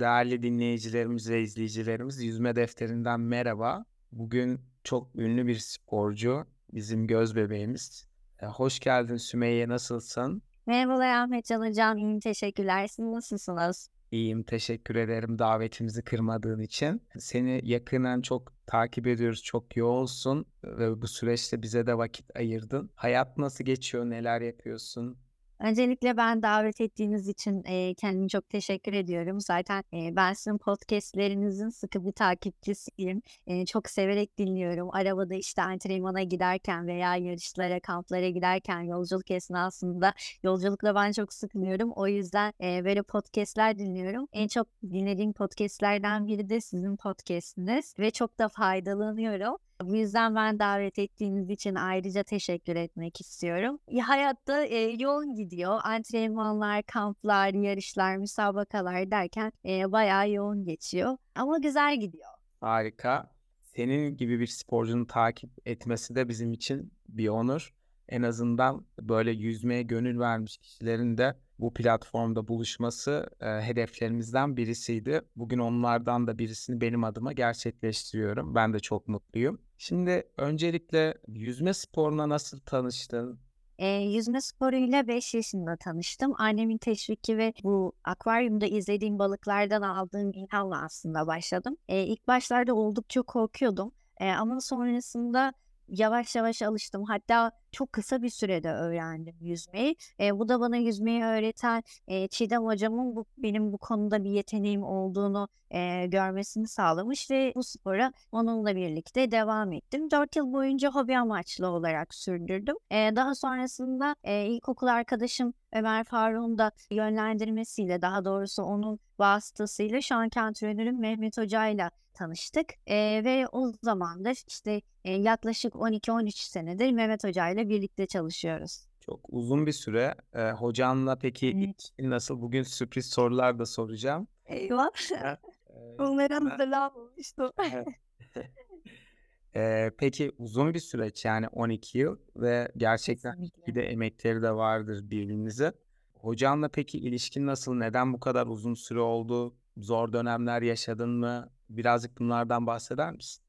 Değerli dinleyicilerimiz ve izleyicilerimiz Yüzme Defterinden merhaba. Bugün çok ünlü bir sporcu, bizim göz bebeğimiz. E, hoş geldin Sümeyye, nasılsın? Merhabalar Ahmet Can Hocam, iyiyim teşekkürler. Siz nasılsınız? İyiyim, teşekkür ederim davetimizi kırmadığın için. Seni yakından çok takip ediyoruz, çok yoğunsun ve bu süreçte bize de vakit ayırdın. Hayat nasıl geçiyor, neler yapıyorsun? Öncelikle ben davet ettiğiniz için e, kendime çok teşekkür ediyorum. Zaten e, ben sizin podcastlerinizin sıkı bir takipçisiyim. E, çok severek dinliyorum. Arabada işte antrenmana giderken veya yarışlara, kamplara giderken yolculuk esnasında yolculukla ben çok sıkılıyorum. O yüzden e, böyle podcastler dinliyorum. En çok dinlediğim podcastlerden biri de sizin podcastiniz ve çok da faydalanıyorum. Bu yüzden ben davet ettiğiniz için ayrıca teşekkür etmek istiyorum. Ya, hayatta e, yoğun gidiyor. Antrenmanlar, kamplar, yarışlar, müsabakalar derken e, bayağı yoğun geçiyor. Ama güzel gidiyor. Harika. Senin gibi bir sporcunun takip etmesi de bizim için bir onur. En azından böyle yüzmeye gönül vermiş kişilerin de bu platformda buluşması e, hedeflerimizden birisiydi. Bugün onlardan da birisini benim adıma gerçekleştiriyorum. Ben de çok mutluyum. Şimdi öncelikle yüzme sporuna nasıl tanıştın? E, yüzme sporuyla 5 yaşında tanıştım. Annemin teşviki ve bu akvaryumda izlediğim balıklardan aldığım ilhamla aslında başladım. E, ilk başlarda oldukça korkuyordum. E, ama sonrasında yavaş yavaş alıştım. Hatta çok kısa bir sürede öğrendim yüzmeyi. E, bu da bana yüzmeyi öğreten e, Çiğdem hocamın bu, benim bu konuda bir yeteneğim olduğunu e, görmesini sağlamış ve bu spora onunla birlikte devam ettim. Dört yıl boyunca hobi amaçlı olarak sürdürdüm. E, daha sonrasında e, ilkokul arkadaşım Ömer Faruk'un da yönlendirmesiyle daha doğrusu onun vasıtasıyla şu anki antrenörüm Mehmet Hoca'yla tanıştık. E, ve o zamandır işte e, yaklaşık 12-13 senedir Mehmet Hoca'yla ile birlikte çalışıyoruz. Çok uzun bir süre. Ee, hocanla peki evet. nasıl? Bugün sürpriz sorular da soracağım. Eyvah. Bunları hazırlamamıştım. ee, peki uzun bir süreç yani 12 yıl ve gerçekten bir de emekleri de vardır birbirinize. Hocanla peki ilişkin nasıl? Neden bu kadar uzun süre oldu? Zor dönemler yaşadın mı? Birazcık bunlardan bahseder misin?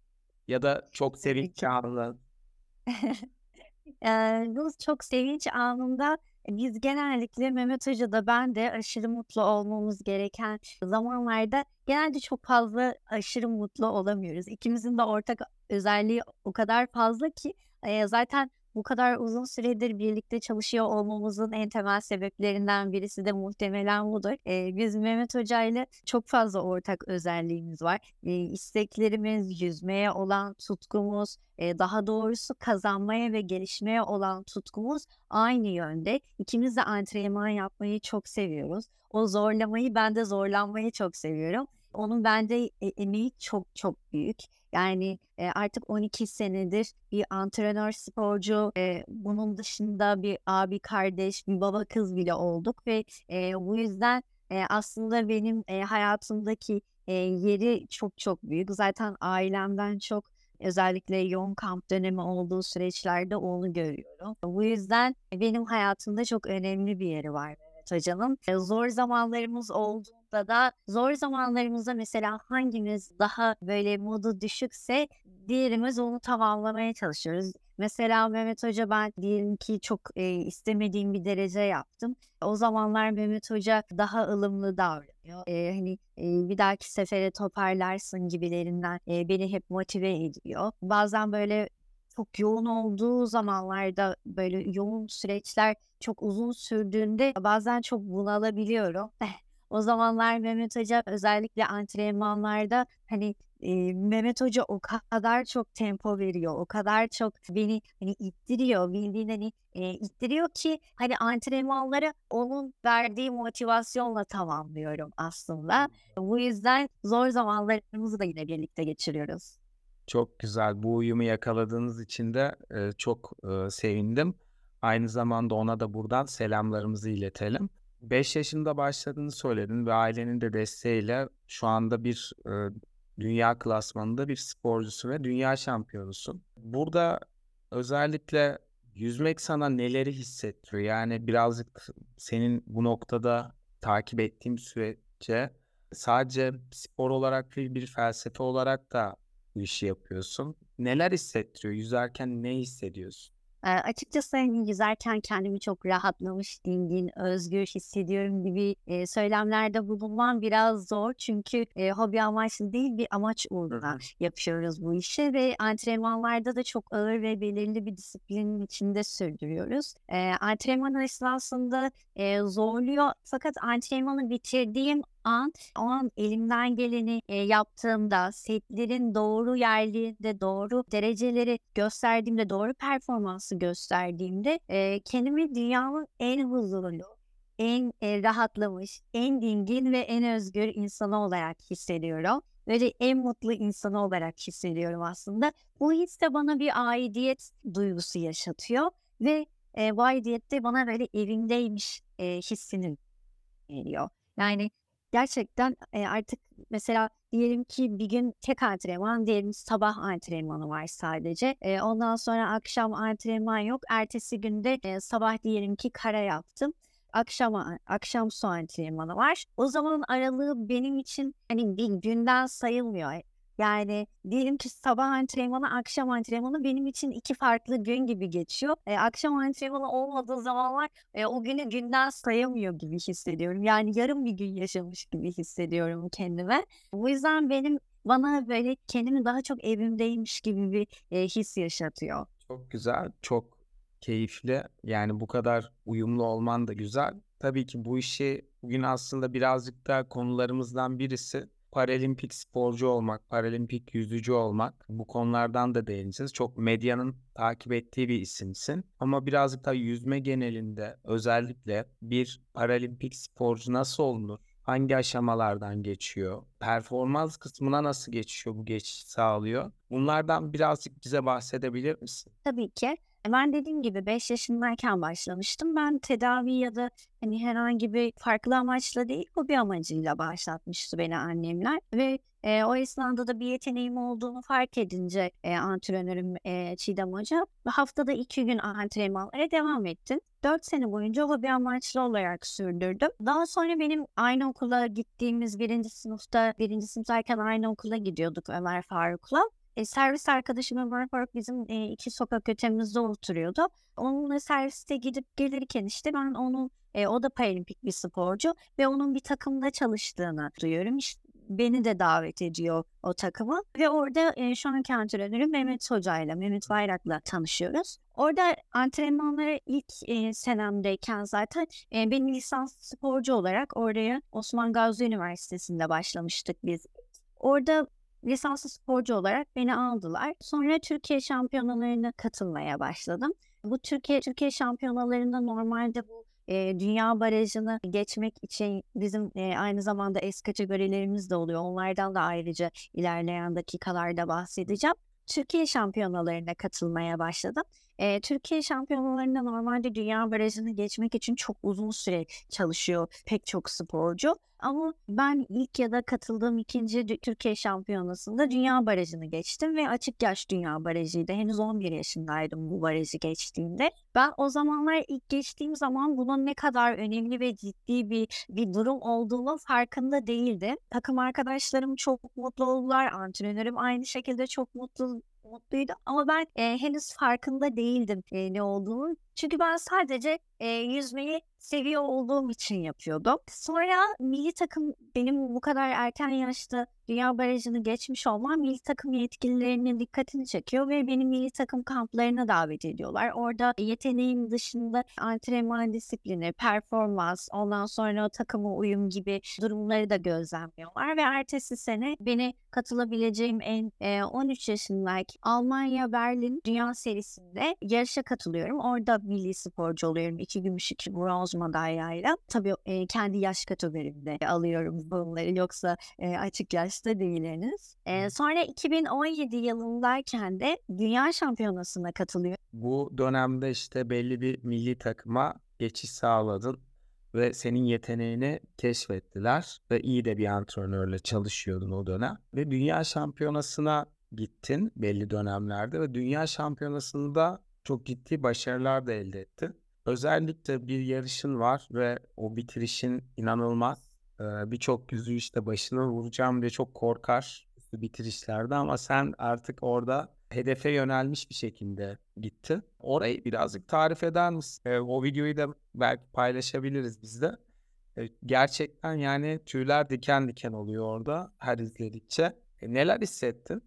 Ya da çok sevinç anı. Eee, bu çok sevinç anında biz genellikle Mehmet Hoca da ben de aşırı mutlu olmamız gereken zamanlarda genelde çok fazla aşırı mutlu olamıyoruz. İkimizin de ortak özelliği o kadar fazla ki zaten bu kadar uzun süredir birlikte çalışıyor olmamızın en temel sebeplerinden birisi de muhtemelen budur. Ee, biz Mehmet Hoca ile çok fazla ortak özelliğimiz var. Ee, isteklerimiz, yüzmeye olan tutkumuz, e, daha doğrusu kazanmaya ve gelişmeye olan tutkumuz aynı yönde. İkimiz de antrenman yapmayı çok seviyoruz. O zorlamayı ben de zorlanmayı çok seviyorum. Onun bende e, emeği çok çok büyük. Yani e, artık 12 senedir bir antrenör sporcu, e, bunun dışında bir abi kardeş, bir baba kız bile olduk ve e, bu yüzden e, aslında benim e, hayatımdaki e, yeri çok çok büyük. Zaten ailemden çok özellikle yoğun kamp dönemi olduğu süreçlerde onu görüyorum. Bu yüzden benim hayatımda çok önemli bir yeri var Mehmet Hoca'nın. Zor zamanlarımız oldu da da zor zamanlarımızda mesela hangimiz daha böyle modu düşükse diğerimiz onu tamamlamaya çalışıyoruz. Mesela Mehmet Hoca ben diyelim ki çok e, istemediğim bir derece yaptım. O zamanlar Mehmet Hoca daha ılımlı davranıyor. E, hani e, bir dahaki sefere toparlarsın gibilerinden e, beni hep motive ediyor. Bazen böyle çok yoğun olduğu zamanlarda böyle yoğun süreçler çok uzun sürdüğünde bazen çok bunalabiliyorum. O zamanlar Mehmet Hoca özellikle antrenmanlarda hani e, Mehmet Hoca o kadar çok tempo veriyor, o kadar çok beni hani ittiriyor, bildiğin hani e, ittiriyor ki hani antrenmanları onun verdiği motivasyonla tamamlıyorum aslında. Bu yüzden zor zamanlarımızı da yine birlikte geçiriyoruz. Çok güzel. Bu uyumu yakaladığınız için de e, çok e, sevindim. Aynı zamanda ona da buradan selamlarımızı iletelim. 5 yaşında başladığını söyledin ve ailenin de desteğiyle şu anda bir e, dünya klasmanında bir sporcusu ve dünya şampiyonusun. Burada özellikle yüzmek sana neleri hissettiriyor? Yani birazcık senin bu noktada takip ettiğim sürece Sadece spor olarak değil bir felsefe olarak da bu işi yapıyorsun. Neler hissettiriyor? Yüzerken ne hissediyorsun? Eee, açıkçası, hani, yüzerken kendimi çok rahatlamış, dingin, özgür hissediyorum gibi, eee, söylemlerde bulunmam biraz zor. Çünkü, eee, hobi amaçlı değil, bir amaç uğruna yapıyoruz bu işi ve antrenmanlarda da çok ağır ve belirli bir disiplinin içinde sürdürüyoruz. Eee, antrenman esnasında, eee, zorluyor fakat antrenmanı bitirdiğim an, o an elimden geleni, eee, yaptığımda, setlerin doğru yerlerinde, doğru dereceleri gösterdiğimde, doğru performansı gösterdiğimde, eee, kendimi dünyanın en huzurlu, en, eee, rahatlamış, en dingin ve en özgür insanı olarak hissediyorum. Böyle en mutlu insanı olarak hissediyorum aslında. Bu his de bana bir aidiyet duygusu yaşatıyor ve, eee, bu aidiyet de bana böyle evimdeymiş, eee, hissini veriyor. Yani gerçekten, eee, artık mesela diyelim ki bir gün tek antrenman, diyelim sabah antrenmanı var sadece. Eee, ondan sonra akşam antrenman yok. Ertesi gün de, eee, sabah diyelim ki kara yaptım. Akşama akşam su antrenmanı var. O zaman aralığı benim için, hani, bir günden sayılmıyor. Yani diyelim ki sabah antrenmanı, akşam antrenmanı benim için 2 farklı gün gibi geçiyor. Eee, akşam antrenmanı olmadığı zamanlar, eee, o günü günden sayamıyor gibi hissediyorum. Yani yarım bir gün yaşamış gibi hissediyorum kendime. Bu yüzden benim bana böyle kendimi daha çok evimdeymiş gibi bir, eee, his yaşatıyor. Çok güzel, çok keyifli. Yani bu kadar uyumlu olman da güzel. Tabii ki bu işi bugün aslında birazcık da konularımızdan birisi paralimpik sporcu olmak, paralimpik yüzücü olmak. Bu konulardan da değineceğiz. Çok medyanın takip ettiği bir isimsin. Ama birazcık da yüzme genelinde özellikle bir paralimpik sporcu nasıl olunur? Hangi aşamalardan geçiyor? Performans kısmına nasıl geçiyor, bu geçiş sağlıyor? Bunlardan birazcık bize bahsedebilir misin? Tabii ki. E, ben dediğim gibi 5 yaşındayken başlamıştım. Ben tedavi ya da, hani, herhangi bir farklı amaçla değil, hobi amacıyla başlatmıştı beni annemler ve, eee, o esnada da bir yeteneğim olduğunu fark edince, eee, antrenörüm, eee, Çiğdem Hoca haftada 2 gün antrenmanlara devam ettim. 4 sene boyunca hobi amaçlı olarak sürdürdüm. Daha sonra benim aynı okula gittiğimiz 1. sınıfta 1. sınıftayken aynı okula gidiyorduk Ömer Faruk'la. Eee, servis arkadaşım Ömer Faruk bizim, eee, 2 sokak ötemizde oturuyordu. Onunla serviste gidip gelirken, işte, ben onun, eee, o da paralimpik bir sporcu ve onun bir takımda çalıştığını duyuyorum. İş beni de davet ediyor o takıma ve orada, eee, şu anki antrenörüm Mehmet Hoca'yla, Mehmet Bayrak'la tanışıyoruz. Orada antrenmanlara ilk, eee, senemdeyken zaten, eee, beni lisanslı sporcu olarak oraya Osman Gazi Üniversitesi'nde başlamıştık biz. Orada lisanslı sporcu olarak beni aldılar. Sonra Türkiye şampiyonalarına katılmaya başladım. Bu Türkiye Türkiye şampiyonalarında normalde bu, eee, dünya barajını geçmek için bizim, eee, aynı zamanda es kategorilerimiz de oluyor. Onlardan da ayrıca ilerleyen dakikalarda bahsedeceğim. Türkiye şampiyonalarına katılmaya başladım. Eee, Türkiye şampiyonalarında normalde dünya barajını geçmek için çok uzun süre çalışıyor pek çok sporcu. Ama ben ilk ya da katıldığım 2. dü Türkiye şampiyonasında dünya barajını geçtim ve açık yaş dünya barajıydı. Henüz 11 yaşındaydım bu barajı geçtiğimde. Ben o zamanlar ilk geçtiğim zaman bunun ne kadar önemli ve ciddi bir bir durum olduğunun farkında değildim. Takım arkadaşlarım çok mutlu oldular, antrenörüm aynı şekilde çok mutlu mutluydu ama ben, eee, henüz farkında değildim, eee, ne olduğunun. Çünkü ben sadece, eee, yüzmeyi seviyor olduğum için yapıyordum. Sonra millî takım benim bu kadar erken yaşta dünya barajını geçmiş olmam millî takım yetkililerinin dikkatini çekiyor ve beni millî takım kamplarına davet ediyorlar. Orada yeteneğim dışında antrenman disiplini, performans, ondan sonra takıma uyum gibi durumları da gözlemliyorlar ve ertesi sene beni katılabileceğim en, eee, 13 yaşındayken Almanya Berlin Dünya Serisi'nde yarışa katılıyorum. Orada millî sporcu oluyorum. 2 gümüş, 2 bronz madalyayla. Tabii, eee, kendi yaş kategorimde alıyorum bunları yoksa, eee, açık yaşta değil henüz. Eee, sonra 2017 yılındayken de dünya şampiyonasına katılıyorum. Bu dönemde, işte, belli bir millî takıma geçiş sağladın ve senin yeteneğini keşfettiler ve iyi de bir antrenörle çalışıyordun o dönem ve dünya şampiyonasına gittin belli dönemlerde ve dünya şampiyonasında çok ciddi başarılar da elde ettin. Özellikle bir yarışın var ve o bitirişin inanılmaz. Eee, birçok yüzü işte başına vuracağım diye çok korkar bitirişlerde ama sen artık orada hedefe yönelmiş bir şekilde gittin. Orayı birazcık tarif eder misin? O videoyu da belki paylaşabiliriz biz de. Gerçekten yani tüyler diken diken oluyor orada her izledikçe. Neler hissettin?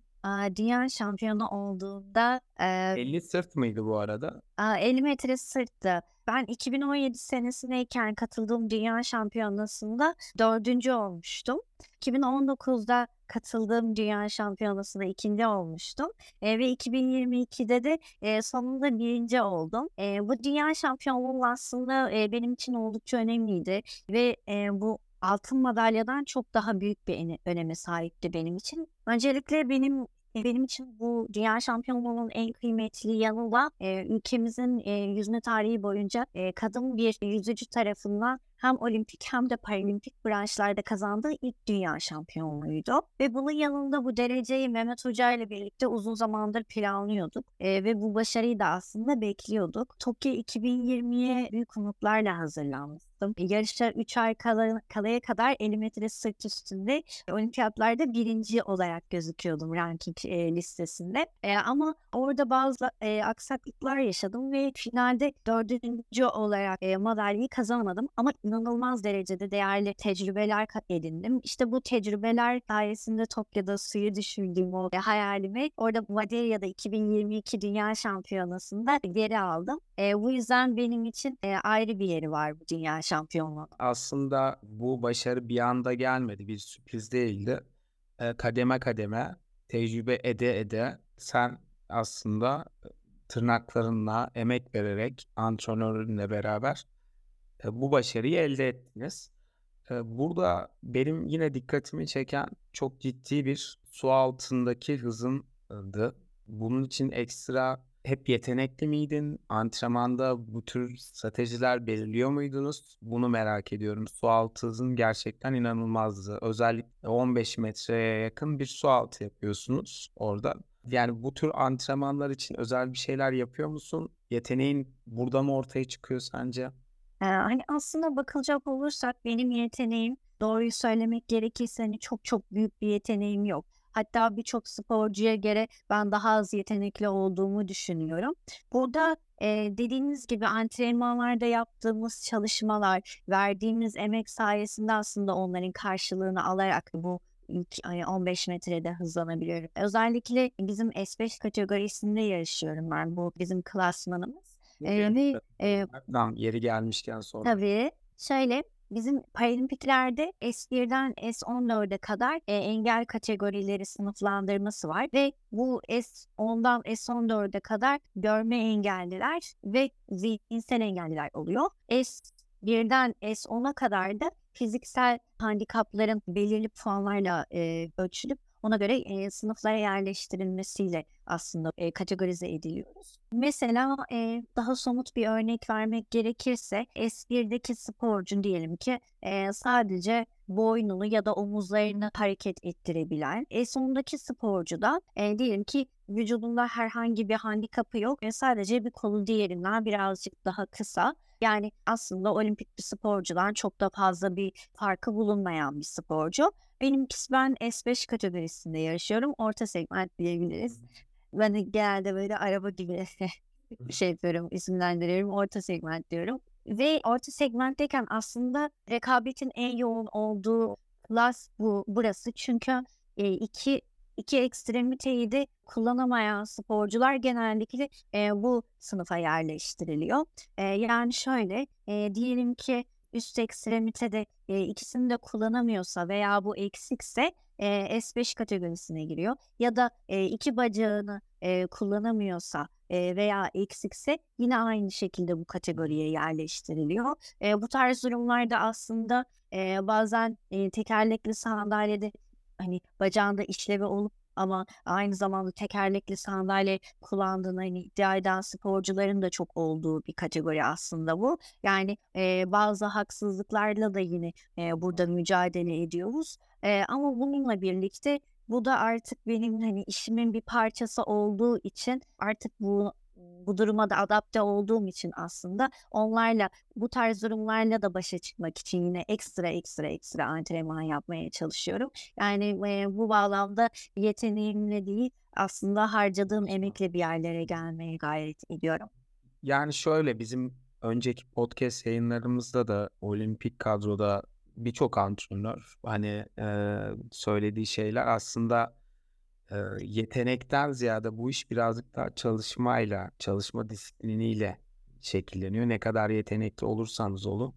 Dünya şampiyonu olduğumda, eee 50 sırt mıydı bu arada? Aaa, 50 metre sırttı. Ben 2017 senesindeyken katıldığım dünya şampiyonasında 4'üncü olmuştum. 2019'da katıldığım dünya şampiyonasında 2'nci olmuştum, eee, ve 2022'de de, eee, sonunda 1'inci oldum. Eee, bu dünya şampiyonluğu aslında, eee, benim için oldukça önemliydi ve, eee, bu altın madalyadan çok daha büyük bir ene öneme sahipti benim için. Öncelikle benim benim için bu dünya şampiyonluğunun en kıymetli yanı da, eee, ülkemizin, eee, yüzme tarihi boyunca, eee, kadın bir yüzücü tarafından hem olimpik hem de paralimpik branşlarda kazandığı ilk dünya şampiyonluğuydu ve bunun yanında bu dereceyi Mehmet Hoca ile birlikte uzun zamandır planlıyorduk, eee, ve bu başarıyı da aslında bekliyorduk. Tokyo 2020'ye büyük umutlarla hazırlanmıştım. Yarışa 3 ay kala kalaya kadar 50 metre sırt üstünde olimpiyatlarda 1'inci olarak gözüküyordum ranking, eee, listesinde. Eee, ama orada bazı, eee, aksaklıklar yaşadım ve finalde 4'üncü olarak, eee, madalyayı kazanamadım ama inanılmaz derecede değerli tecrübeler edindim. İşte bu tecrübeler sayesinde Tokyo'da suya düşürdüğüm o hayalimi orada Madalya'da 2022 Dünya Şampiyonası'nda geri aldım. Eee, bu yüzden benim için, eee, ayrı bir yeri var bu dünya şampiyonluğunun. Aslında bu başarı bir anda gelmedi, bir sürpriz değildi. Kademe kademe tecrübe ede ede sen aslında, tırnaklarınla emek vererek antrenörünle beraber, bu başarıyı elde ettiniz. Burada benim yine dikkatimi çeken çok ciddi bir su altındaki hızındı. Bunun için ekstra hep yetenekli miydin? Antrenmanda bu tür stratejiler belirliyor muydunuz? Bunu merak ediyorum. Su altı hızın gerçekten inanılmazdı. Özellikle 15 metreye yakın bir su altı yapıyorsunuz orada. Yani bu tür antrenmanlar için özel bir şeyler yapıyor musun? Yeteneğin burada mı ortaya çıkıyor sence? Eee, hani, aslında bakılacak olursak benim yeteneğim doğruyu söylemek gerekirse, hani, çok çok büyük bir yeteneğim yok. Hatta birçok sporcuya göre ben daha az yetenekli olduğumu düşünüyorum. Burada, eee, dediğiniz gibi antrenmanlarda yaptığımız çalışmalar, verdiğimiz emek sayesinde aslında onların karşılığını alarak bu ilk, hani, 15 metrede hızlanabiliyorum. Özellikle bizim S5 kategorisinde yarışıyorum ben. Bu bizim klasmanımız. Ve, eee Tamam, yeri gelmişken sordum. Tabii. Şöyle, bizim paralimpiklerde S1'den S14'e kadar, eee, engel kategorileri sınıflandırması var ve bu S10'dan S14'e kadar görme engelliler ve zihinsel engelliler oluyor. S1'den S10'a kadar da fiziksel handikapların belirli puanlarla, eee, ölçülüp ona göre, eee, sınıflara yerleştirilmesiyle aslında, eee, kategorize ediliyoruz. Mesela, eee, daha somut bir örnek vermek gerekirse S1'deki sporcu diyelim ki, eee, sadece boynunu ya da omuzlarını hareket ettirebilen, S10'daki sporcu da, eee, diyelim ki vücudunda herhangi bir handikapı yok ve sadece bir kolu diğerinden birazcık daha kısa. Yani aslında olimpik bir sporcudan çok da fazla bir farkı bulunmayan bir sporcu. Benimkisi ben S5 kategorisinde yarışıyorum. Orta segment diyebiliriz. Ben de genelde böyle araba gibi şey yapıyorum, isimlendiriyorum. Orta segment diyorum ve orta segmentteyken aslında rekabetin en yoğun olduğu klas bu burası. Çünkü, eee, iki iki ekstremiteyi de kullanamayan sporcular genellikle, eee, bu sınıfa yerleştiriliyor. Eee, yani şöyle, eee, diyelim ki üst ekstremitede, eee, ikisini de kullanamıyorsa veya bu eksikse, eee, S5 kategorisine giriyor ya da, eee, 2 bacağını, eee, kullanamıyorsa, eee, veya eksikse yine aynı şekilde bu kategoriye yerleştiriliyor. Eee, bu tarz durumlarda aslında, eee, bazen, eee, tekerlekli sandalyede, hani, bacağında işlevi olup ama aynı zamanda tekerlekli sandalye kullandığını, hani, iddia eden sporcuların da çok olduğu bir kategori aslında bu. Yani, eee, bazı haksızlıklarla da yine, eee, burada mücadele ediyoruz. Eee, ama bununla birlikte bu da artık benim, hani, işimin bir parçası olduğu için artık bu bu duruma da adapte olduğum için aslında onlarla bu tarz durumlarla da başa çıkmak için yine ekstra ekstra ekstra antrenman yapmaya çalışıyorum. Yani e, bu bağlamda yeteneğimle değil aslında harcadığım emekle bir yerlere gelmeye gayret ediyorum. Yani şöyle bizim önceki podcast yayınlarımızda da olimpik kadroda birçok antrenör hani e, söylediği şeyler aslında e, yetenekten ziyade bu iş birazcık daha çalışmayla, çalışma disipliniyle şekilleniyor. Ne kadar yetenekli olursanız olun,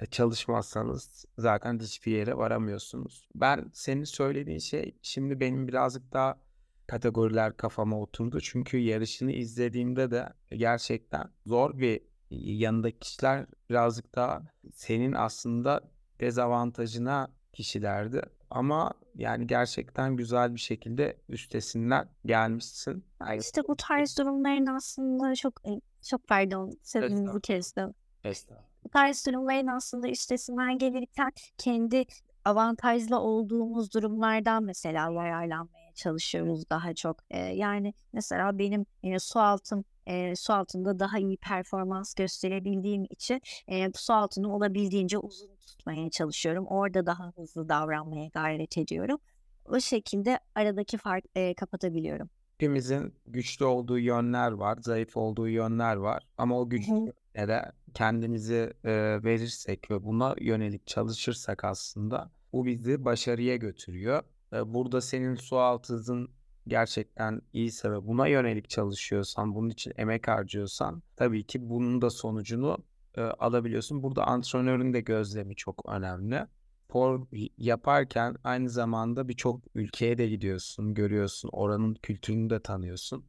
e, çalışmazsanız zaten hiçbir yere varamıyorsunuz. Ben senin söylediğin şey şimdi benim birazcık daha kategoriler kafama oturdu. Çünkü yarışını izlediğimde de gerçekten zor bir yanındaki kişiler birazcık daha senin aslında dezavantajına kişilerdi. Ama yani gerçekten güzel bir şekilde üstesinden gelmişsin. Yani işte bu tarz durumların aslında çok çok pardon sözünüzü kestim. Estağfurullah. Bu tarz durumların aslında üstesinden gelirken kendi avantajlı olduğumuz durumlardan mesela yararlanmaya çalışıyoruz daha çok. Ee, yani mesela benim e, su altım e, su altında daha iyi performans gösterebildiğim için e, su altını olabildiğince uzun tutmaya çalışıyorum. Orada daha hızlı davranmaya gayret ediyorum. O şekilde aradaki fark e, kapatabiliyorum. Hepimizin güçlü olduğu yönler var, zayıf olduğu yönler var. Ama o güçlü yere kendimizi e, verirsek ve buna yönelik çalışırsak aslında bu bizi başarıya götürüyor. Burada senin su altı hızın gerçekten iyiyse ve buna yönelik çalışıyorsan, bunun için emek harcıyorsan tabii ki bunun da sonucunu e, alabiliyorsun. Burada antrenörün de gözlemi çok önemli. Spor yaparken aynı zamanda birçok ülkeye de gidiyorsun, görüyorsun, oranın kültürünü de tanıyorsun.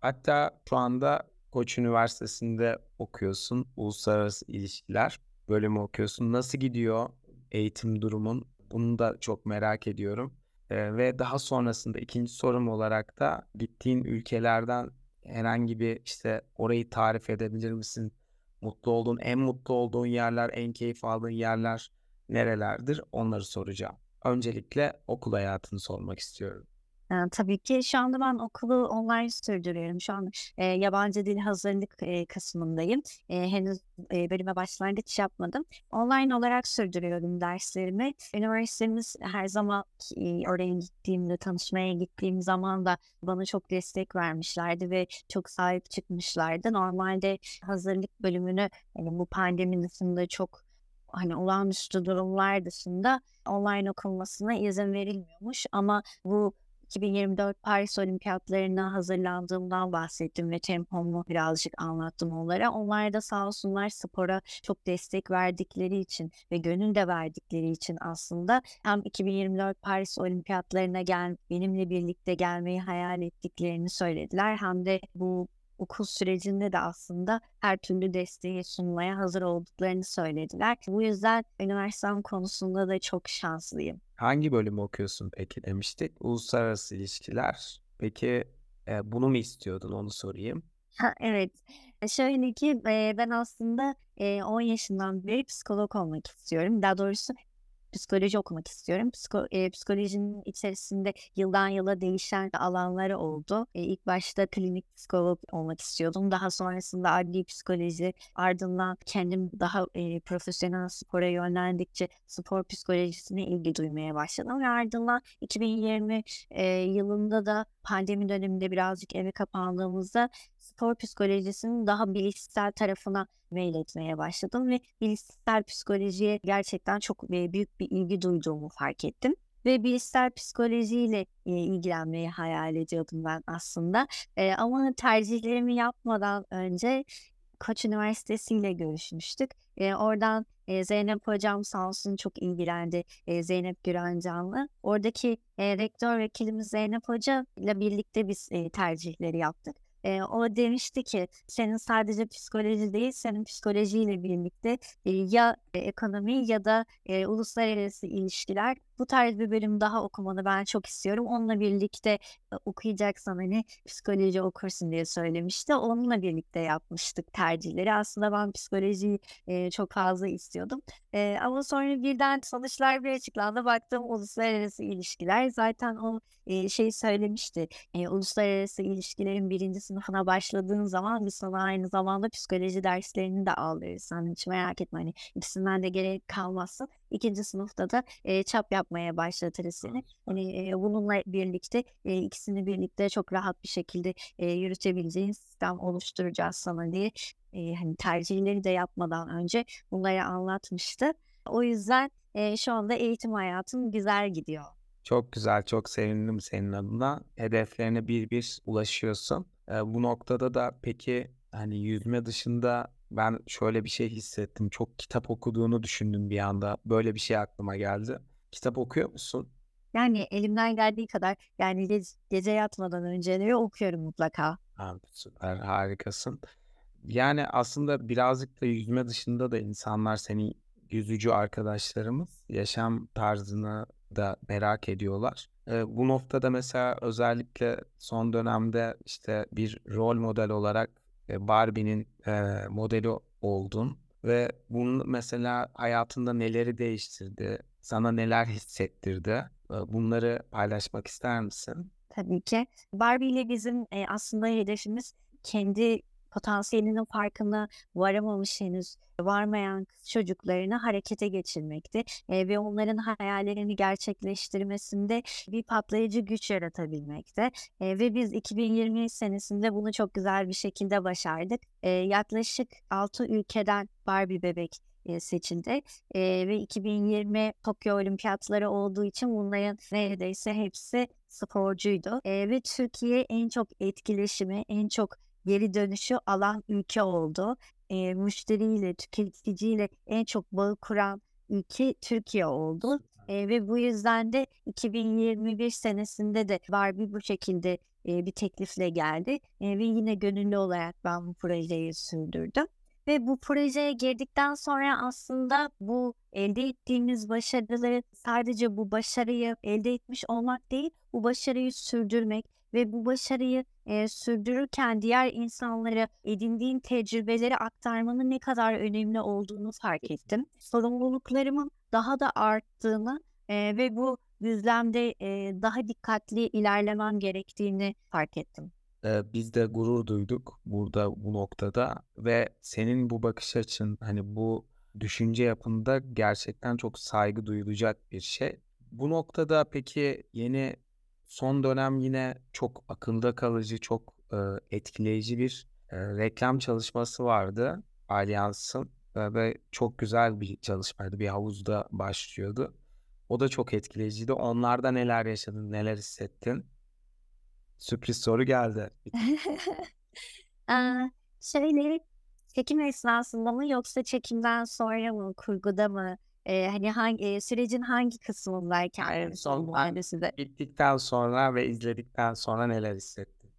Hatta şu anda Koç Üniversitesi'nde okuyorsun, uluslararası ilişkiler bölümü okuyorsun. Nasıl gidiyor eğitim durumun? Bunu da çok merak ediyorum. Ee, ve daha sonrasında ikinci sorum olarak da gittiğin ülkelerden herhangi bir işte orayı tarif edebilir misin? Mutlu olduğun, en mutlu olduğun yerler, en keyif aldığın yerler nerelerdir? Onları soracağım. Öncelikle okul hayatını sormak istiyorum. Tabii ki şu anda ben okulu online sürdürüyorum. Şu an, eee, yabancı dil hazırlık, eee, kısmındayım. Eee, henüz, eee, bölüme başlangıç yapmadım. Online olarak sürdürüyorum derslerimi. Üniversitemiz her zaman ki oraya gittiğimde, tanışmaya gittiğim zaman da bana çok destek vermişlerdi ve çok sahip çıkmışlardı. Normalde hazırlık bölümünü, hani, bu pandemi dışında çok, hani, olağanüstü durumlar dışında online okunmasına izin verilmiyormuş ama bu 2024 Paris Olimpiyatlarına hazırlandığımdan bahsettim ve tempomu birazcık anlattım onlara. Onlar da sağ olsunlar spora çok destek verdikleri için ve gönül de verdikleri için aslında hem 2024 Paris Olimpiyatlarına gel benimle birlikte gelmeyi hayal ettiklerini söylediler hem de bu okul sürecinde de aslında her türlü desteği sunmaya hazır olduklarını söylediler. Bu yüzden üniversitem konusunda da çok şanslıyım. Hangi bölümü okuyorsun peki demiştik. Uluslararası ilişkiler. Peki e, bunu mu istiyordun onu sorayım. Ha, evet. E, şöyle ki ben aslında e, 10 yaşından beri psikolog olmak istiyorum. Daha doğrusu psikoloji okumak istiyorum. Psiko, e, psikolojinin içerisinde yıldan yıla değişen alanları oldu. E, ilk başta klinik psikolog olmak istiyordum. Daha sonrasında adli psikoloji, ardından kendim daha e, profesyonel spora yönlendikçe spor psikolojisine ilgi duymaya başladım. Ve ardından 2020 e, yılında da pandemi döneminde birazcık eve kapandığımızda spor psikolojisinin daha bilişsel tarafına meyletmeye başladım ve bilişsel psikolojiye gerçekten çok büyük bir ilgi duyduğumu fark ettim. Ve bilişsel psikolojiyle e, ilgilenmeyi hayal ediyordum ben aslında. E, ama tercihlerimi yapmadan önce Koç Üniversitesi ile görüşmüştük. E, oradan e, Zeynep Hocam sağ olsun çok ilgilendi. E, Zeynep Gürancanlı. Oradaki e, rektör vekilimiz Zeynep Hoca ile birlikte biz e, tercihleri yaptık. E, o demişti ki senin sadece psikoloji değil, senin psikolojiyle birlikte e, ya ekonomi ya da e, uluslararası ilişkiler bu tarz bir bölüm daha okumanı ben çok istiyorum. Onunla birlikte okuyacaksan hani psikoloji okursun diye söylemişti. Onunla birlikte yapmıştık tercihleri. Aslında ben psikolojiyi e, çok fazla istiyordum. E, ama sonra birden sonuçlar bir açıklandı. Baktım uluslararası ilişkiler. Zaten o e, şeyi söylemişti. E, uluslararası ilişkilerin birinci sınıfına başladığın zaman biz sana aynı zamanda psikoloji derslerini de aldırırız. Sen hiç merak etme hani ikisinden de gerek kalmazsın. İkinci sınıfta da e, çap yapmaya başlatırız seni. Hani e, bununla birlikte e, ikisini birlikte çok rahat bir şekilde e, yürütebileceğin sistem oluşturacağız sana diye e, hani tercihleri de yapmadan önce bunları anlatmıştı. O yüzden e, şu anda eğitim hayatım güzel gidiyor. Çok güzel, çok sevindim senin adına. Hedeflerine bir bir ulaşıyorsun. Ee, bu noktada da peki hani yüzme dışında ben şöyle bir şey hissettim. Çok kitap okuduğunu düşündüm bir anda. Böyle bir şey aklıma geldi. Kitap okuyor musun? Yani elimden geldiği kadar yani ge- gece yatmadan önceleri okuyorum mutlaka. Ha, süper, harikasın. Yani aslında birazcık da yüzme dışında da insanlar senin yüzücü arkadaşlarımız yaşam tarzını da merak ediyorlar. Ee, bu noktada mesela özellikle son dönemde işte bir rol model olarak e, Barbie'nin e, modeli oldun ve bunun mesela hayatında neleri değiştirdi, sana neler hissettirdi? E, bunları paylaşmak ister misin? Tabii ki. Barbie ile bizim e, aslında hedefimiz kendi potansiyelinin farkına varamamış henüz varmayan çocuklarını harekete geçirmekti e, ve onların hayallerini gerçekleştirmesinde bir patlayıcı güç yaratabilmekte. E, ve biz 2020 senesinde bunu çok güzel bir şekilde başardık. E, yaklaşık 6 ülkeden Barbie bebek e, seçildi. E, ve 2020 Tokyo Olimpiyatları olduğu için bunların neredeyse hepsi sporcuydu. E, ve Türkiye en çok etkileşimi, en çok geri dönüşü alan ülke oldu. E, müşteriyle, tüketiciyle en çok bağı kuran ülke Türkiye oldu. E, ve bu yüzden de 2021 senesinde de Barbie bu şekilde e, bir teklifle geldi. E, ve yine gönüllü olarak ben bu projeyi sürdürdüm. Ve bu projeye girdikten sonra aslında bu elde ettiğimiz başarıları sadece bu başarıyı elde etmiş olmak değil, bu başarıyı sürdürmek ve bu başarıyı e, sürdürürken diğer insanlara edindiğin tecrübeleri aktarmanın ne kadar önemli olduğunu fark ettim. Sorumluluklarımın daha da arttığını e, ve bu düzlemde e, daha dikkatli ilerlemem gerektiğini fark ettim. Biz de gurur duyduk burada bu noktada ve senin bu bakış açın hani bu düşünce yapında gerçekten çok saygı duyulacak bir şey. Bu noktada peki yeni son dönem yine çok akılda kalıcı, çok e, etkileyici bir e, reklam çalışması vardı Allianz'ın e, ve çok güzel bir çalışmaydı. Bir havuzda başlıyordu. O da çok etkileyiciydi. Onlarda neler yaşadın, neler hissettin? Sürpriz soru geldi. Aa, şöyle çekim esnasında mı yoksa çekimden sonra mı kurguda mı e, hani hangi e, sürecin hangi kısmındayken En son bu ben hangisi de bittikten sonra ve izledikten sonra neler hissettin?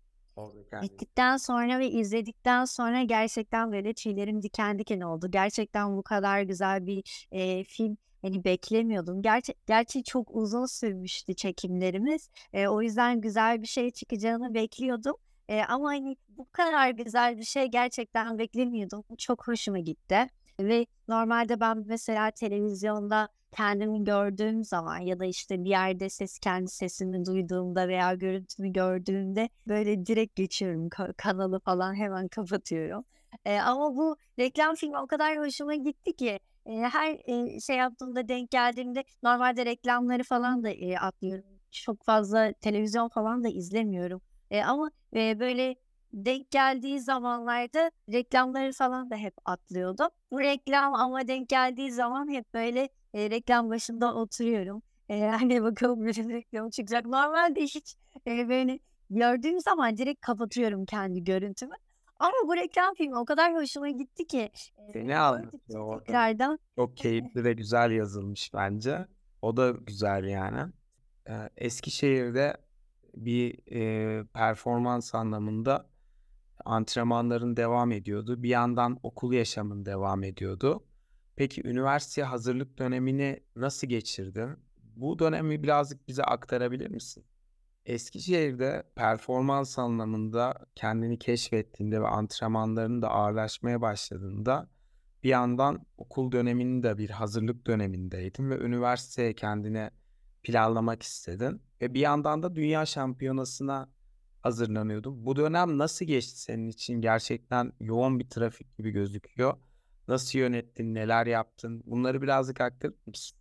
Bittikten sonra ve izledikten sonra gerçekten böyle tüylerim diken diken oldu. Gerçekten bu kadar güzel bir e, film hani beklemiyordum. Gerçi, gerçi çok uzun sürmüştü çekimlerimiz. E, o yüzden güzel bir şey çıkacağını bekliyordum. E, ama hani bu kadar güzel bir şey gerçekten beklemiyordum. Çok hoşuma gitti. Ve normalde ben mesela televizyonda kendimi gördüğüm zaman ya da işte bir yerde ses kendi sesimi duyduğumda veya görüntümü gördüğümde böyle direkt geçiyorum ka- kanalı falan hemen kapatıyorum. E, ama bu reklam filmi o kadar hoşuma gitti ki e, her e, şey yaptığımda denk geldiğimde normalde reklamları falan da e, atlıyorum. Çok fazla televizyon falan da izlemiyorum. E, ama e, böyle denk geldiği zamanlarda reklamları falan da hep atlıyordum. Bu reklam ama denk geldiği zaman hep böyle e, reklam başında oturuyorum. E, hani bakalım bir reklam çıkacak. Normalde hiç e, böyle gördüğüm zaman direkt kapatıyorum kendi görüntümü. Ama bu reklam filmi o kadar hoşuma gitti ki e, Seni anlatıyor tekrardan Çok keyifli ve güzel yazılmış bence. O da güzel yani. Ee, Eskişehir'de bir e, performans anlamında antrenmanların devam ediyordu. Bir yandan okul yaşamın devam ediyordu. Peki üniversite hazırlık dönemini nasıl geçirdin? Bu dönemi birazcık bize aktarabilir misin? Eskişehir'de performans anlamında kendini keşfettiğinde ve antrenmanların da ağırlaşmaya başladığında bir yandan okul döneminin de bir hazırlık dönemindeydin ve üniversiteye kendine planlamak istedin ve bir yandan da dünya şampiyonasına hazırlanıyordun. Bu dönem nasıl geçti senin için? Gerçekten yoğun bir trafik gibi gözüküyor. Nasıl yönettin, neler yaptın? Bunları birazcık aktarır mısın?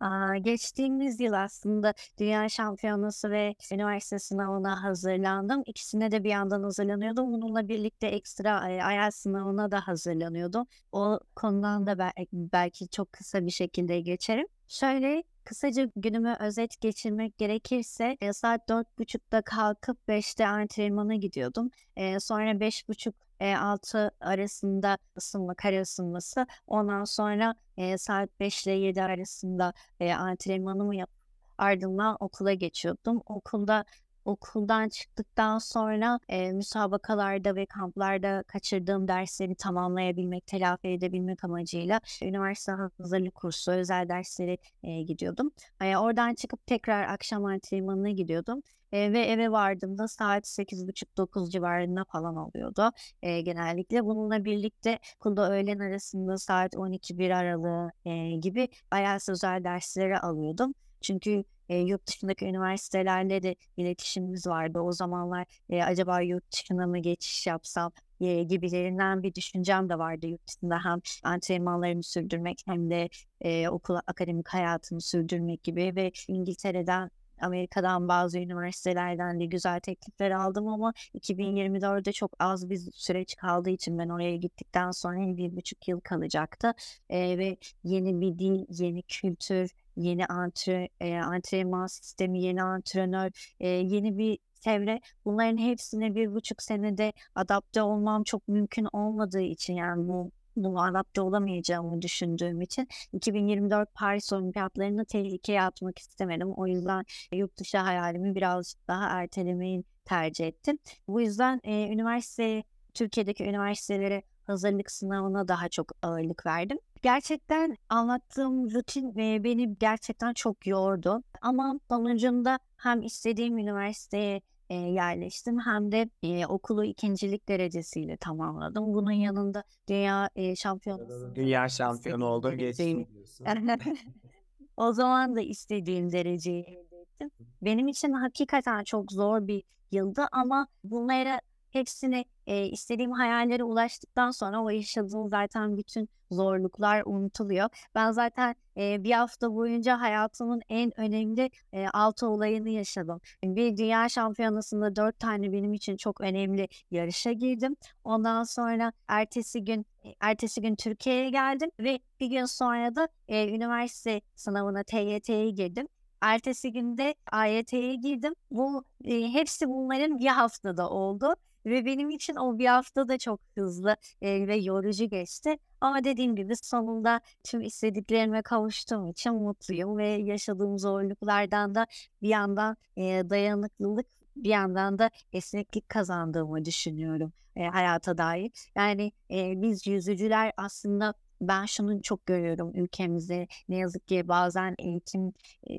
Aa, geçtiğimiz yıl aslında Dünya Şampiyonası ve üniversite sınavına hazırlandım. İkisine de bir yandan hazırlanıyordum. Bununla birlikte ekstra IELTS sınavına da hazırlanıyordum. O konudan da bel- belki çok kısa bir şekilde geçerim. Şöyle kısaca günümü özet geçirmek gerekirse e, saat dört buçukta kalkıp beşte antrenmana gidiyordum. E, sonra beş buçuk e, 6 arasında ısınma, kare ısınması. Ondan sonra e, saat 5 ile 7 arasında e, antrenmanımı yapıp ardından okula geçiyordum. Okulda okuldan çıktıktan sonra e, müsabakalarda ve kamplarda kaçırdığım dersleri tamamlayabilmek, telafi edebilmek amacıyla üniversite hazırlık kursu, özel dersleri e, gidiyordum. E, oradan çıkıp tekrar akşam antrenmanına gidiyordum. E, ve eve vardığımda saat 8.30-9 civarında falan oluyordu e, genellikle. Bununla birlikte okulda öğlen arasında saat 12-1 aralığı e, gibi IELTS özel dersleri alıyordum. Çünkü e, yurt dışındaki üniversitelerle de iletişimimiz vardı. O zamanlar e, acaba yurt dışına mı geçiş yapsam e, gibilerinden bir düşüncem de vardı yurt dışında hem antrenmanlarımı sürdürmek hem de e, okul akademik hayatımı sürdürmek gibi ve İngiltere'den Amerika'dan bazı üniversitelerden de güzel teklifler aldım ama 2024'de çok az bir süreç kaldığı için ben oraya gittikten sonra bir buçuk yıl kalacaktı. E, ve yeni bir dil, yeni kültür, yeni antre, e, antrenman sistemi, yeni antrenör, e, yeni bir çevre bunların hepsine bir buçuk senede adapte olmam çok mümkün olmadığı için yani bu buna adapte olamayacağımı düşündüğüm için 2024 Paris Olimpiyatlarını tehlikeye atmak istemedim. O yüzden yurt dışı hayalimi birazcık daha ertelemeyi tercih ettim. Bu yüzden e, üniversite Türkiye'deki üniversitelere hazırlık sınavına daha çok ağırlık verdim. Gerçekten anlattığım rutin e, beni gerçekten çok yordu. Ama sonucunda hem istediğim üniversiteye e, yerleştim hem de e, okulu ikincilik derecesiyle tamamladım. Bunun yanında dünya e, şampiyonası Dünya şampiyonu geçtin diyorsun. o zaman da istediğim dereceyi elde ettim. Benim için hakikaten çok zor bir yıldı ama bunlara hepsine e, istediğim hayallere ulaştıktan sonra o yaşadığım zaten bütün zorluklar unutuluyor. Ben zaten e, bir hafta boyunca hayatımın en önemli e, altı olayını yaşadım. Bir dünya şampiyonasında dört tane benim için çok önemli yarışa girdim. Ondan sonra ertesi gün ertesi gün Türkiye'ye geldim ve bir gün sonra da e, üniversite sınavına TYT'ye girdim. Ertesi günde AYT'ye girdim. Bu e, hepsi bunların bir haftada oldu. Ve benim için o bir hafta da çok hızlı e, ve yorucu geçti. Ama dediğim gibi sonunda tüm istediklerime kavuştuğum için mutluyum ve yaşadığım zorluklardan da bir yandan e, dayanıklılık bir yandan da esneklik kazandığımı düşünüyorum e, hayata dair. Yani e, biz yüzücüler aslında ben şunu çok görüyorum ülkemizde ne yazık ki bazen eğitim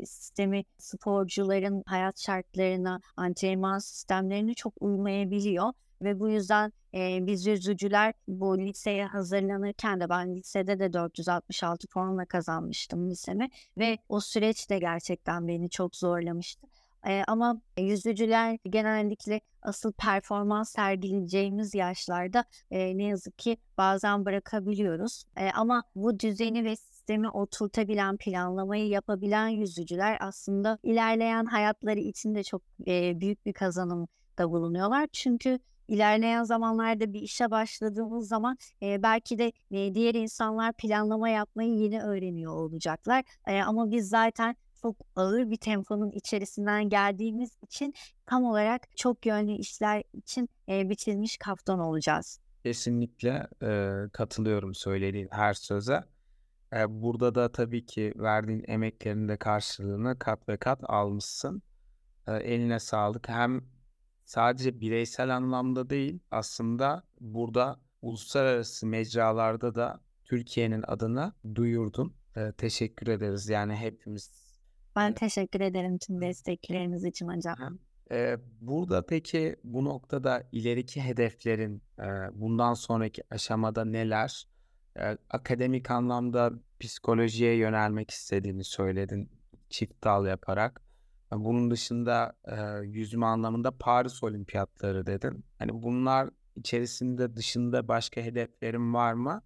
sistemi sporcuların hayat şartlarına, antrenman sistemlerine çok uymayabiliyor ve bu yüzden e, biz yüzücüler bu liseye hazırlanırken de ben lisede de 466 puanla kazanmıştım lisemi ve o süreç de gerçekten beni çok zorlamıştı. E, ama yüzücüler genellikle asıl performans sergileyeceğimiz yaşlarda e, ne yazık ki bazen bırakabiliyoruz. E, ama bu düzeni ve sistemi oturtabilen, planlamayı yapabilen yüzücüler aslında ilerleyen hayatları için de çok e, büyük bir kazanımda bulunuyorlar. Çünkü ilerleyen zamanlarda bir işe başladığımız zaman e, belki de e, diğer insanlar planlama yapmayı yeni öğreniyor olacaklar. E, ama biz zaten çok ağır bir temponun içerisinden geldiğimiz için tam olarak çok yönlü işler için e, biçilmiş kaftan olacağız. Kesinlikle e, katılıyorum söylediğin her söze. E, burada da tabii ki verdiğin emeklerin de karşılığını kat ve kat almışsın. E, eline sağlık. Hem sadece bireysel anlamda değil aslında burada uluslararası mecralarda da Türkiye'nin adını duyurdun. E, teşekkür ederiz. Yani hepimiz Ben teşekkür ederim tüm destekleriniz için hocam. Burada peki bu noktada ileriki hedeflerin, bundan sonraki aşamada neler? Akademik anlamda psikolojiye yönelmek istediğini söyledin çift dal yaparak. Bunun dışında, yüzme anlamında Paris Olimpiyatları dedin. Hani bunlar içerisinde dışında başka hedeflerin var mı?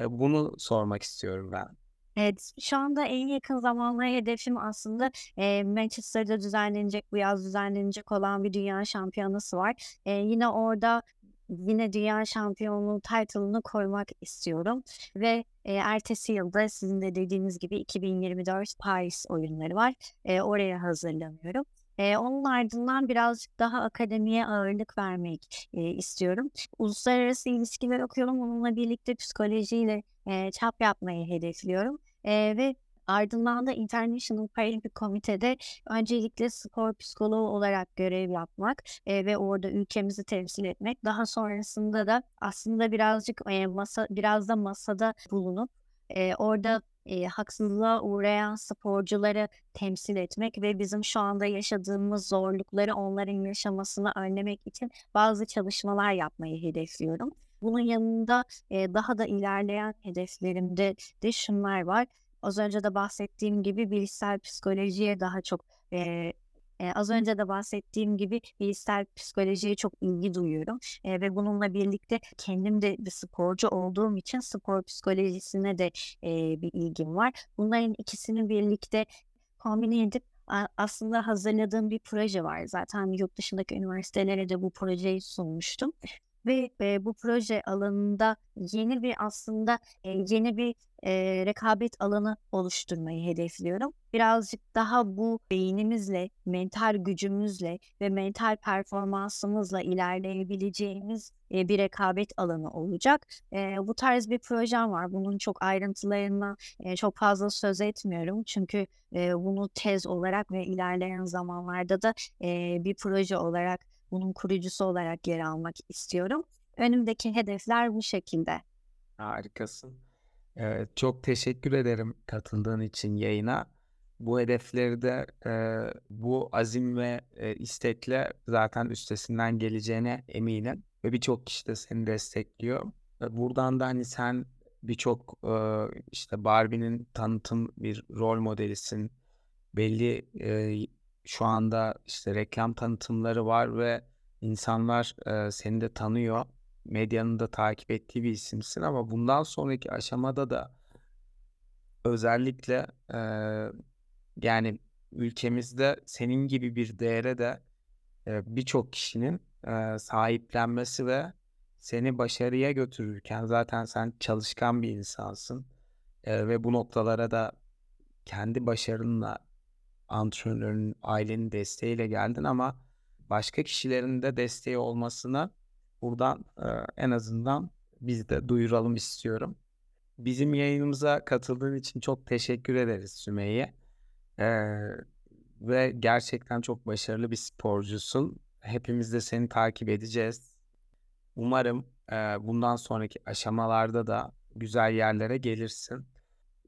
Bunu sormak istiyorum ben. Evet, şu anda en yakın zamanda hedefim aslında, eee, Manchester'da düzenlenecek, bu yaz düzenlenecek olan bir dünya şampiyonası var. Eee, yine orada yine dünya şampiyonluğu title'ını koymak istiyorum ve, eee, ertesi yıl da sizin de dediğiniz gibi 2024 Paris oyunları var. Eee, oraya hazırlanıyorum. Eee, onun ardından birazcık daha akademiye ağırlık vermek, eee, istiyorum. Uluslararası ilişkiler okuyorum. Onunla birlikte psikolojiyle, eee, çap yapmayı hedefliyorum. Eee, ve ardından da International Paralympic Komite'de öncelikle spor psikoloğu olarak görev yapmak, eee, ve orada ülkemizi temsil etmek. Daha sonrasında da aslında birazcık, eee, masa biraz da masada bulunup, eee, orada, eee, haksızlığa uğrayan sporcuları temsil etmek ve bizim şu anda yaşadığımız zorlukları onların yaşamasını önlemek için bazı çalışmalar yapmayı hedefliyorum. Bunun yanında, eee, daha da ilerleyen hedeflerimde de şunlar var. Az önce de bahsettiğim gibi bilişsel psikolojiye daha çok, eee, eee, az önce de bahsettiğim gibi bilişsel psikolojiye çok ilgi duyuyorum, eee, ve bununla birlikte kendim de bir sporcu olduğum için spor psikolojisine de, eee, bir ilgim var. Bunların ikisini birlikte kombine edip aslında hazırladığım bir proje var. Zaten yurt dışındaki üniversitelere de bu projeyi sunmuştum ve, eee, bu proje alanında yeni bir aslında, eee, yeni bir, eee, rekabet alanı oluşturmayı hedefliyorum. Birazcık daha bu beynimizle, mental gücümüzle ve mental performansımızla ilerleyebileceğimiz, eee, bir rekabet alanı olacak. Eee, bu tarz bir projem var. Bunun çok ayrıntılarından, eee, çok fazla söz etmiyorum. Çünkü, eee, bunu tez olarak ve ilerleyen zamanlarda da, eee, bir proje olarak, bunun kurucusu olarak yer almak istiyorum. Önümdeki hedefler bu şekilde. Harikasın. Eee, çok teşekkür ederim katıldığın için yayına. Bu hedefleri de, eee, bu azim ve, eee, istekle zaten üstesinden geleceğine eminim ve birçok kişi de seni destekliyor. Ve buradan da, hani, sen birçok, eee, işte, Barbie'nin tanıtım bir rol modelisin. Belli, eee, şu anda, işte, reklam tanıtımları var ve insanlar, eee, seni de tanıyor. Medyanın da takip ettiği bir isimsin ama bundan sonraki aşamada da özellikle, eee, yani, ülkemizde senin gibi bir değere de, eee, birçok kişinin, eee, sahiplenmesi ve seni başarıya götürürken zaten sen çalışkan bir insansın, eee, ve bu noktalara da kendi başarınla, antrenörün, ailenin desteğiyle geldin ama başka kişilerin de desteği olmasını buradan, eee, en azından biz de duyuralım istiyorum. Bizim yayınımıza katıldığın için çok teşekkür ederiz Sümeyye. Eee, ve gerçekten çok başarılı bir sporcusun. Hepimiz de seni takip edeceğiz. Umarım, eee, bundan sonraki aşamalarda da güzel yerlere gelirsin.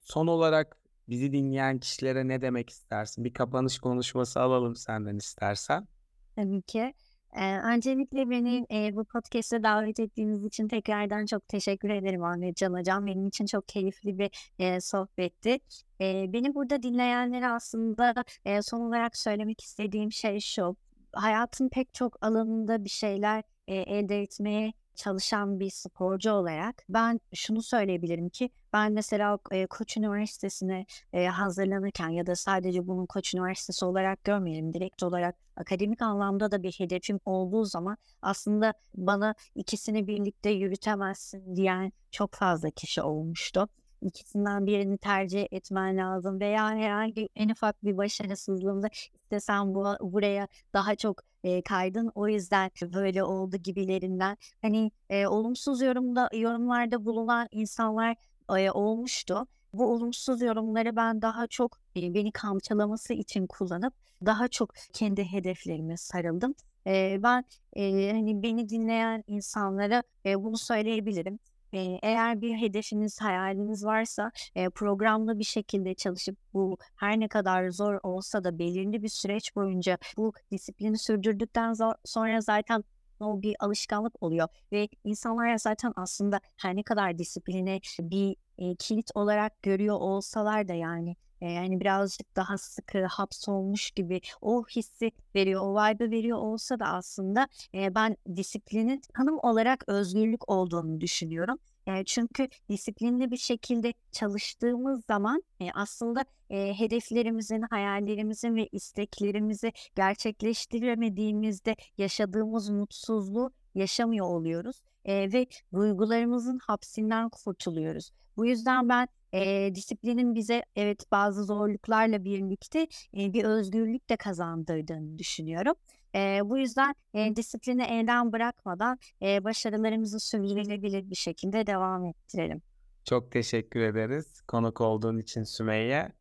Son olarak bizi dinleyen kişilere ne demek istersin? Bir kapanış konuşması alalım senden istersen. Tabii ki. Eee, öncelikle beni, eee, bu podcast'e davet ettiğiniz için tekrardan çok teşekkür ederim Ahmetcan Hocam. Benim için çok keyifli bir, eee, sohbetti. Eee, beni burada dinleyenlere aslında, eee, son olarak söylemek istediğim şey şu: Hayatın pek çok alanında bir şeyler, eee, elde etmeye çalışan bir sporcu olarak ben şunu söyleyebilirim ki ben mesela, eee, Koç Üniversitesi'ne, eee, hazırlanırken ya da sadece bunu Koç Üniversitesi olarak görmeyelim, direkt olarak akademik anlamda da bir hedefim olduğu zaman aslında bana "İkisini birlikte yürütemezsin." diyen çok fazla kişi olmuştu. İkisinden birini tercih etmen lazım veya herhangi en ufak bir başarısızlığında işte sen bu buraya daha çok, eee, kaydın, o yüzden böyle oldu gibilerinden, hani, eee, olumsuz yorumda yorumlarda bulunan insanlar, eee, olmuştu. Bu olumsuz yorumları ben daha çok, eee, beni kamçılaması için kullanıp daha çok kendi hedeflerime sarıldım. Eee, ben, eee, hani, beni dinleyen insanlara, eee, bunu söyleyebilirim. Eğer bir hedefiniz, hayaliniz varsa, programlı bir şekilde çalışıp bu her ne kadar zor olsa da belirli bir süreç boyunca bu disiplini sürdürdükten sonra zaten o bir alışkanlık oluyor ve insanlar zaten aslında her ne kadar disipline bir, kilit olarak görüyor olsalar da yani, yani birazcık daha sıkı hapsolmuş gibi o hissi veriyor, o vibe'ı veriyor olsa da aslında, eee, ben disiplinin tanım olarak özgürlük olduğunu düşünüyorum. Eee, çünkü disiplinli bir şekilde çalıştığımız zaman, eee, aslında, eee, hedeflerimizin, hayallerimizin ve isteklerimizi gerçekleştiremediğimizde yaşadığımız mutsuzluğu yaşamıyor oluyoruz, eee, ve duygularımızın hapsinden kurtuluyoruz. Bu yüzden ben, eee, disiplinin bize evet bazı zorluklarla birlikte, eee, bir özgürlük de kazandırdığını düşünüyorum. Eee, bu yüzden, eee, disiplini elden bırakmadan, eee, başarılarımızı sürdürülebilir bir şekilde devam ettirelim. Çok teşekkür ederiz konuk olduğun için Sümeyye.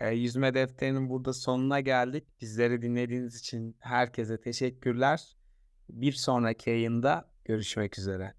Eee, Yüzme Defteri'nin burada sonuna geldik. Bizleri dinlediğiniz için herkese teşekkürler. Bir sonraki yayında görüşmek üzere.